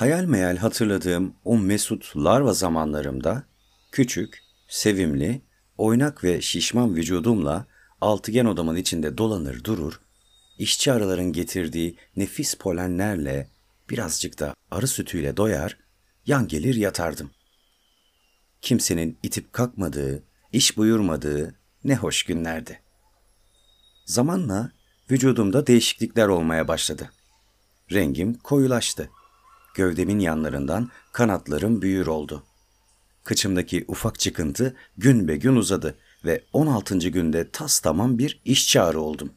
Hayal meyal hatırladığım o mesut larva zamanlarımda küçük, sevimli, oynak ve şişman vücudumla altıgen odamın içinde dolanır durur, işçi arıların getirdiği nefis polenlerle birazcık da arı sütüyle doyar, yan gelir yatardım. Kimsenin itip kalkmadığı, iş buyurmadığı ne hoş günlerdi. Zamanla vücudumda değişiklikler olmaya başladı. Rengim koyulaştı. Gövdemin yanlarından kanatlarım büyür oldu. Kıçımdaki ufak çıkıntı gün be gün uzadı ve 16. günde tas tamam bir işçi arı oldum.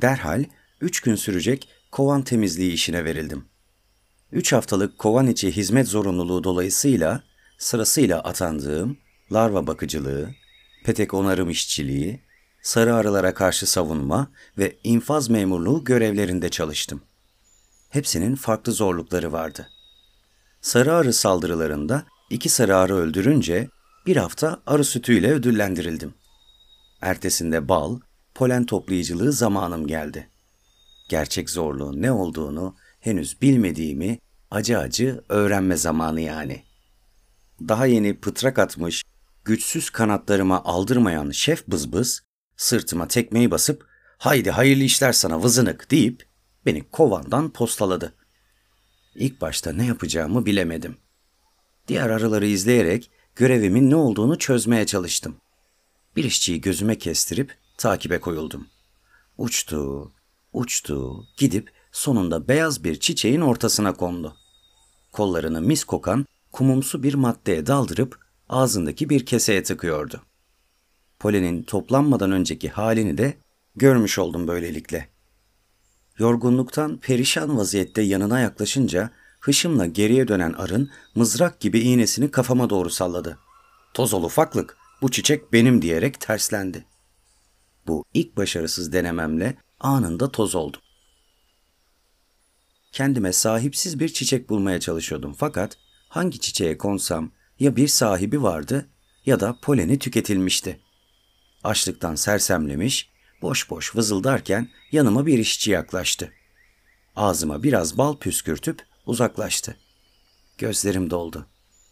Derhal 3 gün sürecek kovan temizliği işine verildim. 3 haftalık kovan içi hizmet zorunluluğu dolayısıyla sırasıyla atandığım larva bakıcılığı, petek onarım işçiliği, sarı arılara karşı savunma ve infaz memurluğu görevlerinde çalıştım. Hepsinin farklı zorlukları vardı. Sarı arı saldırılarında iki sarı arı öldürünce bir hafta arı sütüyle ödüllendirildim. Ertesinde bal, polen toplayıcılığı zamanım geldi. Gerçek zorluğun ne olduğunu henüz bilmediğimi acı acı öğrenme zamanı yani. Daha yeni pıtrak atmış, güçsüz kanatlarıma aldırmayan şef bızbız, sırtıma tekmeyi basıp haydi hayırlı işler sana vızınık deyip beni kovandan postaladı. İlk başta ne yapacağımı bilemedim. Diğer arıları izleyerek görevimin ne olduğunu çözmeye çalıştım. Bir işçiyi gözüme kestirip takibe koyuldum. Uçtu, uçtu, gidip sonunda beyaz bir çiçeğin ortasına kondu. Kollarını mis kokan kumumsu bir maddeye daldırıp ağzındaki bir keseye tıkıyordu. Polenin toplanmadan önceki halini de görmüş oldum böylelikle. Yorgunluktan perişan vaziyette yanına yaklaşınca hışımla geriye dönen arın mızrak gibi iğnesini kafama doğru salladı. Toz ol ufaklık, bu çiçek benim diyerek terslendi. Bu ilk başarısız denememle anında toz oldum. Kendime sahipsiz bir çiçek bulmaya çalışıyordum fakat hangi çiçeğe konsam ya bir sahibi vardı ya da poleni tüketilmişti. Açlıktan sersemlemiş, boş boş vızıldarken yanıma bir işçi yaklaştı. Ağzıma biraz bal püskürtüp uzaklaştı. Gözlerim doldu.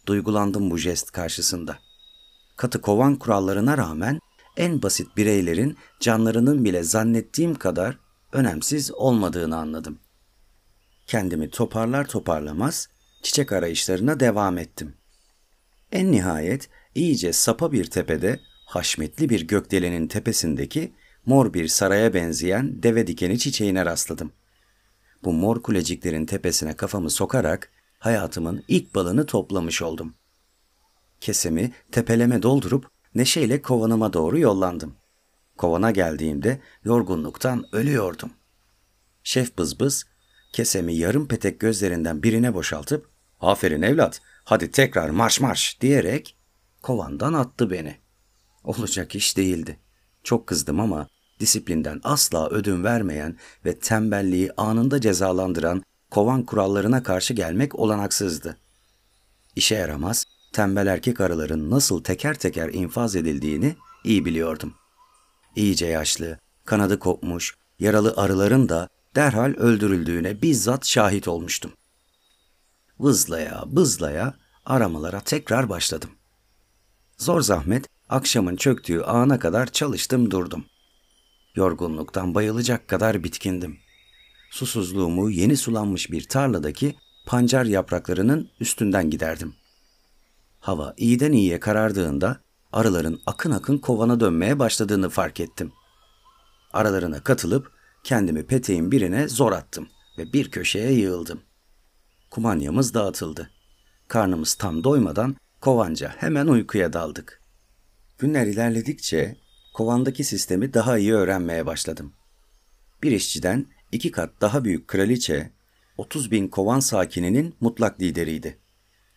Duygulandım bu jest karşısında. Katı kovan kurallarına rağmen en basit bireylerin canlarının bile zannettiğim kadar önemsiz olmadığını anladım. Kendimi toparlar toparlamaz çiçek arayışlarına devam ettim. En nihayet iyice sapa bir tepede haşmetli bir gökdelenin tepesindeki mor bir saraya benzeyen deve dikeni çiçeğine rastladım. Bu mor kuleciklerin tepesine kafamı sokarak hayatımın ilk balını toplamış oldum. Kesemi tepeleme doldurup neşeyle kovanıma doğru yollandım. Kovana geldiğimde yorgunluktan ölüyordum. Şef bızbız kesemi yarım petek gözlerinden birine boşaltıp ''Aferin evlat, hadi tekrar marş marş'' diyerek kovandan attı beni. Olacak iş değildi. Çok kızdım ama disiplinden asla ödün vermeyen ve tembelliği anında cezalandıran kovan kurallarına karşı gelmek olanaksızdı. İşe yaramaz, tembel erkek arıların nasıl teker teker infaz edildiğini iyi biliyordum. İyice yaşlı, kanadı kopmuş, yaralı arıların da derhal öldürüldüğüne bizzat şahit olmuştum. Vızlaya, bızlaya aramalara tekrar başladım. Zor zahmet akşamın çöktüğü ana kadar çalıştım durdum. Yorgunluktan bayılacak kadar bitkindim. Susuzluğumu yeni sulanmış bir tarladaki pancar yapraklarının üstünden giderdim. Hava iyiden iyiye karardığında arıların akın akın kovana dönmeye başladığını fark ettim. Aralarına katılıp kendimi peteğin birine zor attım ve bir köşeye yığıldım. Kumanyamız dağıtıldı. Karnımız tam doymadan kovanca hemen uykuya daldık. Günler ilerledikçe kovandaki sistemi daha iyi öğrenmeye başladım. Bir işçiden iki kat daha büyük kraliçe, 30 bin kovan sakininin mutlak lideriydi.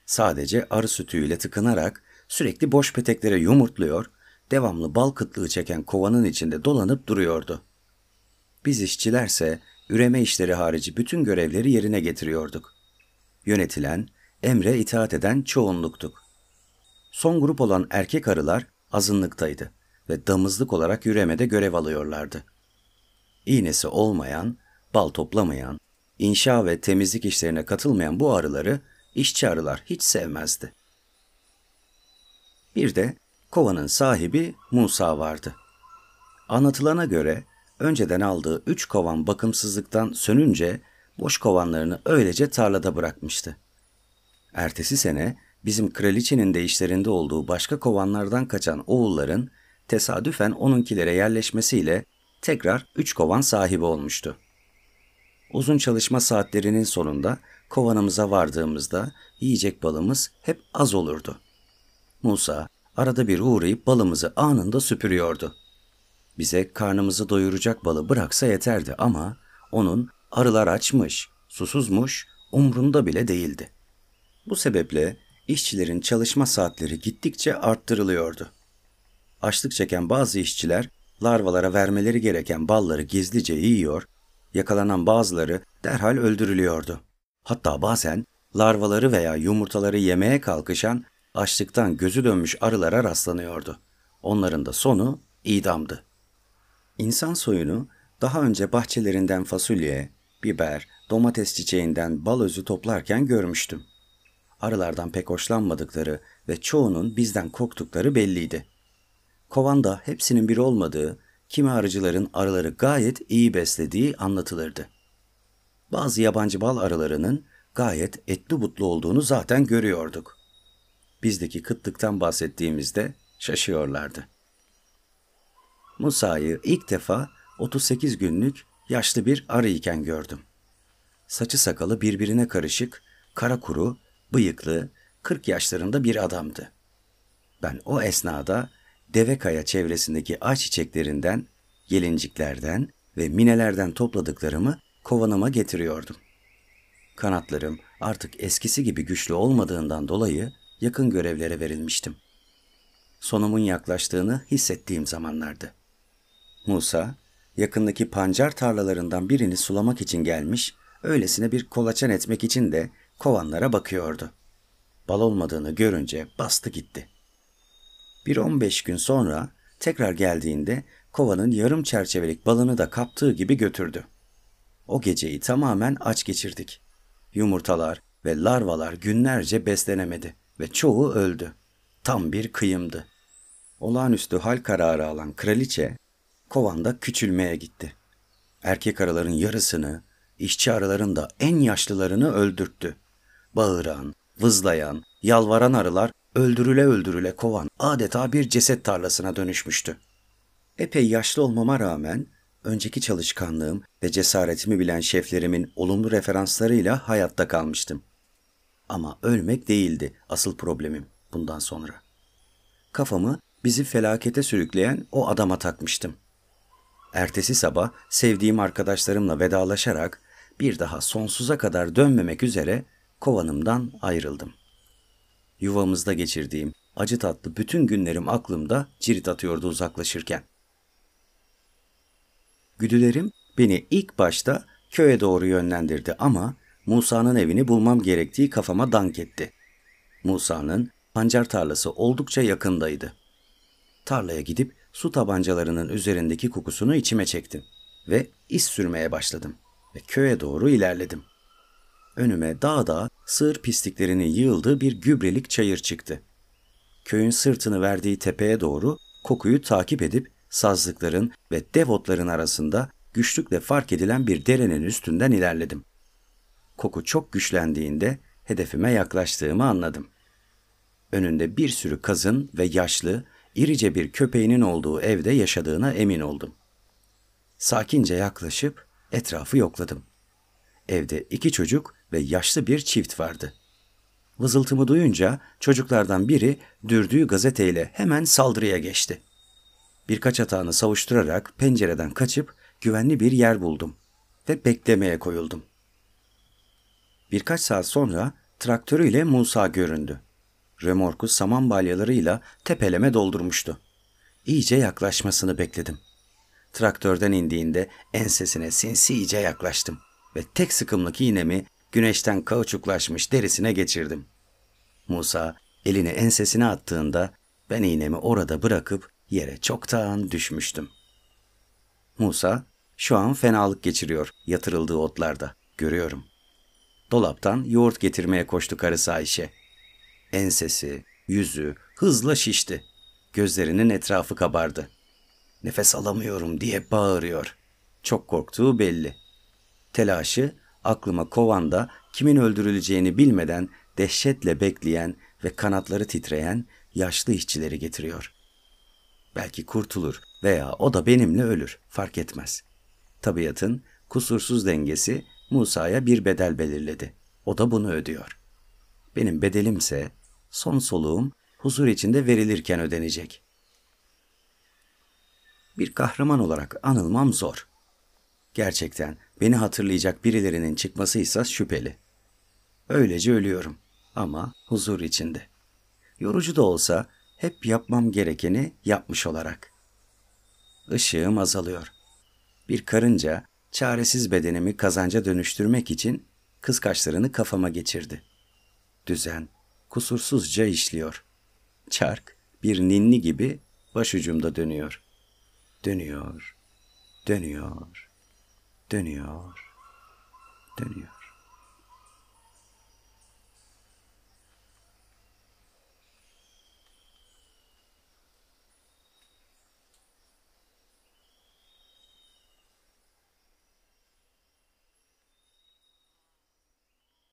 Sadece arı sütüyle tıkınarak sürekli boş peteklere yumurtluyor, devamlı bal kıtlığı çeken kovanın içinde dolanıp duruyordu. Biz işçilerse üreme işleri harici bütün görevleri yerine getiriyorduk. Yönetilen, emre itaat eden çoğunluktuk. Son grup olan erkek arılar azınlıktaydı ve damızlık olarak yüremede görev alıyorlardı. İğnesi olmayan, bal toplamayan, inşa ve temizlik işlerine katılmayan bu arıları işçi arılar hiç sevmezdi. Bir de kovanın sahibi Musa vardı. Anlatılana göre önceden aldığı üç kovan bakımsızlıktan sönünce boş kovanlarını öylece tarlada bırakmıştı. Ertesi sene bizim kraliçenin de işlerinde olduğu başka kovanlardan kaçan oğulların tesadüfen onunkilere yerleşmesiyle tekrar üç kovan sahibi olmuştu. Uzun çalışma saatlerinin sonunda kovanımıza vardığımızda yiyecek balımız hep az olurdu. Musa arada bir uğrayıp balımızı anında süpürüyordu. Bize karnımızı doyuracak balı bıraksa yeterdi ama onun arılar açmış, susuzmuş, umrunda bile değildi. Bu sebeple işçilerin çalışma saatleri gittikçe arttırılıyordu. Açlık çeken bazı işçiler larvalara vermeleri gereken balları gizlice yiyor, yakalanan bazıları derhal öldürülüyordu. Hatta bazen larvaları veya yumurtaları yemeye kalkışan açlıktan gözü dönmüş arılara rastlanıyordu. Onların da sonu idamdı. İnsan soyunu daha önce bahçelerinden fasulye, biber, domates çiçeğinden bal özü toplarken görmüştüm. Arılardan pek hoşlanmadıkları ve çoğunun bizden korktukları belliydi. Kovanda hepsinin bir olmadığı, kimi arıcıların arıları gayet iyi beslediği anlatılırdı. Bazı yabancı bal arılarının gayet etli butlu olduğunu zaten görüyorduk. Bizdeki kıtlıktan bahsettiğimizde şaşıyorlardı. Musa'yı ilk defa 38 günlük yaşlı bir arı iken gördüm. Saçı sakalı birbirine karışık, kara kuru, bıyıklı, 40 yaşlarında bir adamdı. Ben o esnada Devekaya çevresindeki ağaç çiçeklerinden, gelinciklerden ve minelerden topladıklarımı kovanıma getiriyordum. Kanatlarım artık eskisi gibi güçlü olmadığından dolayı yakın görevlere verilmiştim. Sonumun yaklaştığını hissettiğim zamanlardı. Musa, yakındaki pancar tarlalarından birini sulamak için gelmiş, öylesine bir kolaçan etmek için de kovanlara bakıyordu. Bal olmadığını görünce bastı gitti. Bir on beş gün sonra tekrar geldiğinde kovanın yarım çerçevelik balını da kaptığı gibi götürdü. O geceyi tamamen aç geçirdik. Yumurtalar ve larvalar günlerce beslenemedi ve çoğu öldü. Tam bir kıyımdı. Olağanüstü hal kararı alan kraliçe kovanda küçülmeye gitti. Erkek arıların yarısını, işçi arıların da en yaşlılarını öldürttü. Bağıran, vızlayan, yalvaran arılar öldürüle öldürüle kovan adeta bir ceset tarlasına dönüşmüştü. Epey yaşlı olmama rağmen önceki çalışkanlığım ve cesaretimi bilen şeflerimin olumlu referanslarıyla hayatta kalmıştım. Ama ölmek değildi asıl problemim bundan sonra. Kafamı bizi felakete sürükleyen o adama takmıştım. Ertesi sabah sevdiğim arkadaşlarımla vedalaşarak bir daha sonsuza kadar dönmemek üzere kovanımdan ayrıldım. Yuvamızda geçirdiğim acı tatlı bütün günlerim aklımda cirit atıyordu uzaklaşırken. Güdülerim beni ilk başta köye doğru yönlendirdi ama Musa'nın evini bulmam gerektiği kafama dank etti. Musa'nın pancar tarlası oldukça yakındaydı. Tarlaya gidip su tabancalarının üzerindeki kokusunu içime çektim ve iz sürmeye başladım ve köye doğru ilerledim. Önüme dağda sığır pisliklerinin yığıldığı bir gübrelik çayır çıktı. Köyün sırtını verdiği tepeye doğru kokuyu takip edip sazlıkların ve devotların arasında güçlükle fark edilen bir derenin üstünden ilerledim. Koku çok güçlendiğinde hedefime yaklaştığımı anladım. Önünde bir sürü kazın ve yaşlı, irice bir köpeğinin olduğu evde yaşadığına emin oldum. Sakince yaklaşıp etrafı yokladım. Evde iki çocuk ve yaşlı bir çift vardı. Vızıltımı duyunca çocuklardan biri dürdüğü gazeteyle hemen saldırıya geçti. Birkaç atağını savuşturarak pencereden kaçıp güvenli bir yer buldum ve beklemeye koyuldum. Birkaç saat sonra traktörüyle Musa göründü. Remorku saman balyalarıyla tepeleme doldurmuştu. İyice yaklaşmasını bekledim. Traktörden indiğinde ensesine sinsice yaklaştım ve tek sıkımlık iğnemi güneşten kauçuklaşmış derisine geçirdim. Musa elini ensesine attığında ben iğnemi orada bırakıp yere çoktan düşmüştüm. Musa şu an fenalık geçiriyor yatırıldığı otlarda Görüyorum. Dolaptan yoğurt getirmeye koştu karısı Ayşe. Ensesi, yüzü hızla şişti. Gözlerinin etrafı kabardı. Nefes alamıyorum diye bağırıyor. Çok korktuğu belli. Telaşı aklıma kovanda kimin öldürüleceğini bilmeden dehşetle bekleyen ve kanatları titreyen yaşlı işçileri getiriyor. Belki kurtulur veya o da benimle ölür fark etmez. Tabiatın kusursuz dengesi Musa'ya bir bedel belirledi. O da bunu ödüyor. Benim bedelimse son soluğum huzur içinde verilirken ödenecek. Bir kahraman olarak anılmam zor. Gerçekten beni hatırlayacak birilerinin çıkmasıysa şüpheli. Öylece ölüyorum ama huzur içinde. Yorucu da olsa hep yapmam gerekeni yapmış olarak. Işığım azalıyor. Bir karınca çaresiz bedenimi kazanca dönüştürmek için kıskaçlarını kafama geçirdi. Düzen kusursuzca işliyor. Çark bir ninni gibi başucumda dönüyor. Dönüyor, dönüyor, dönüyor, dönüyor.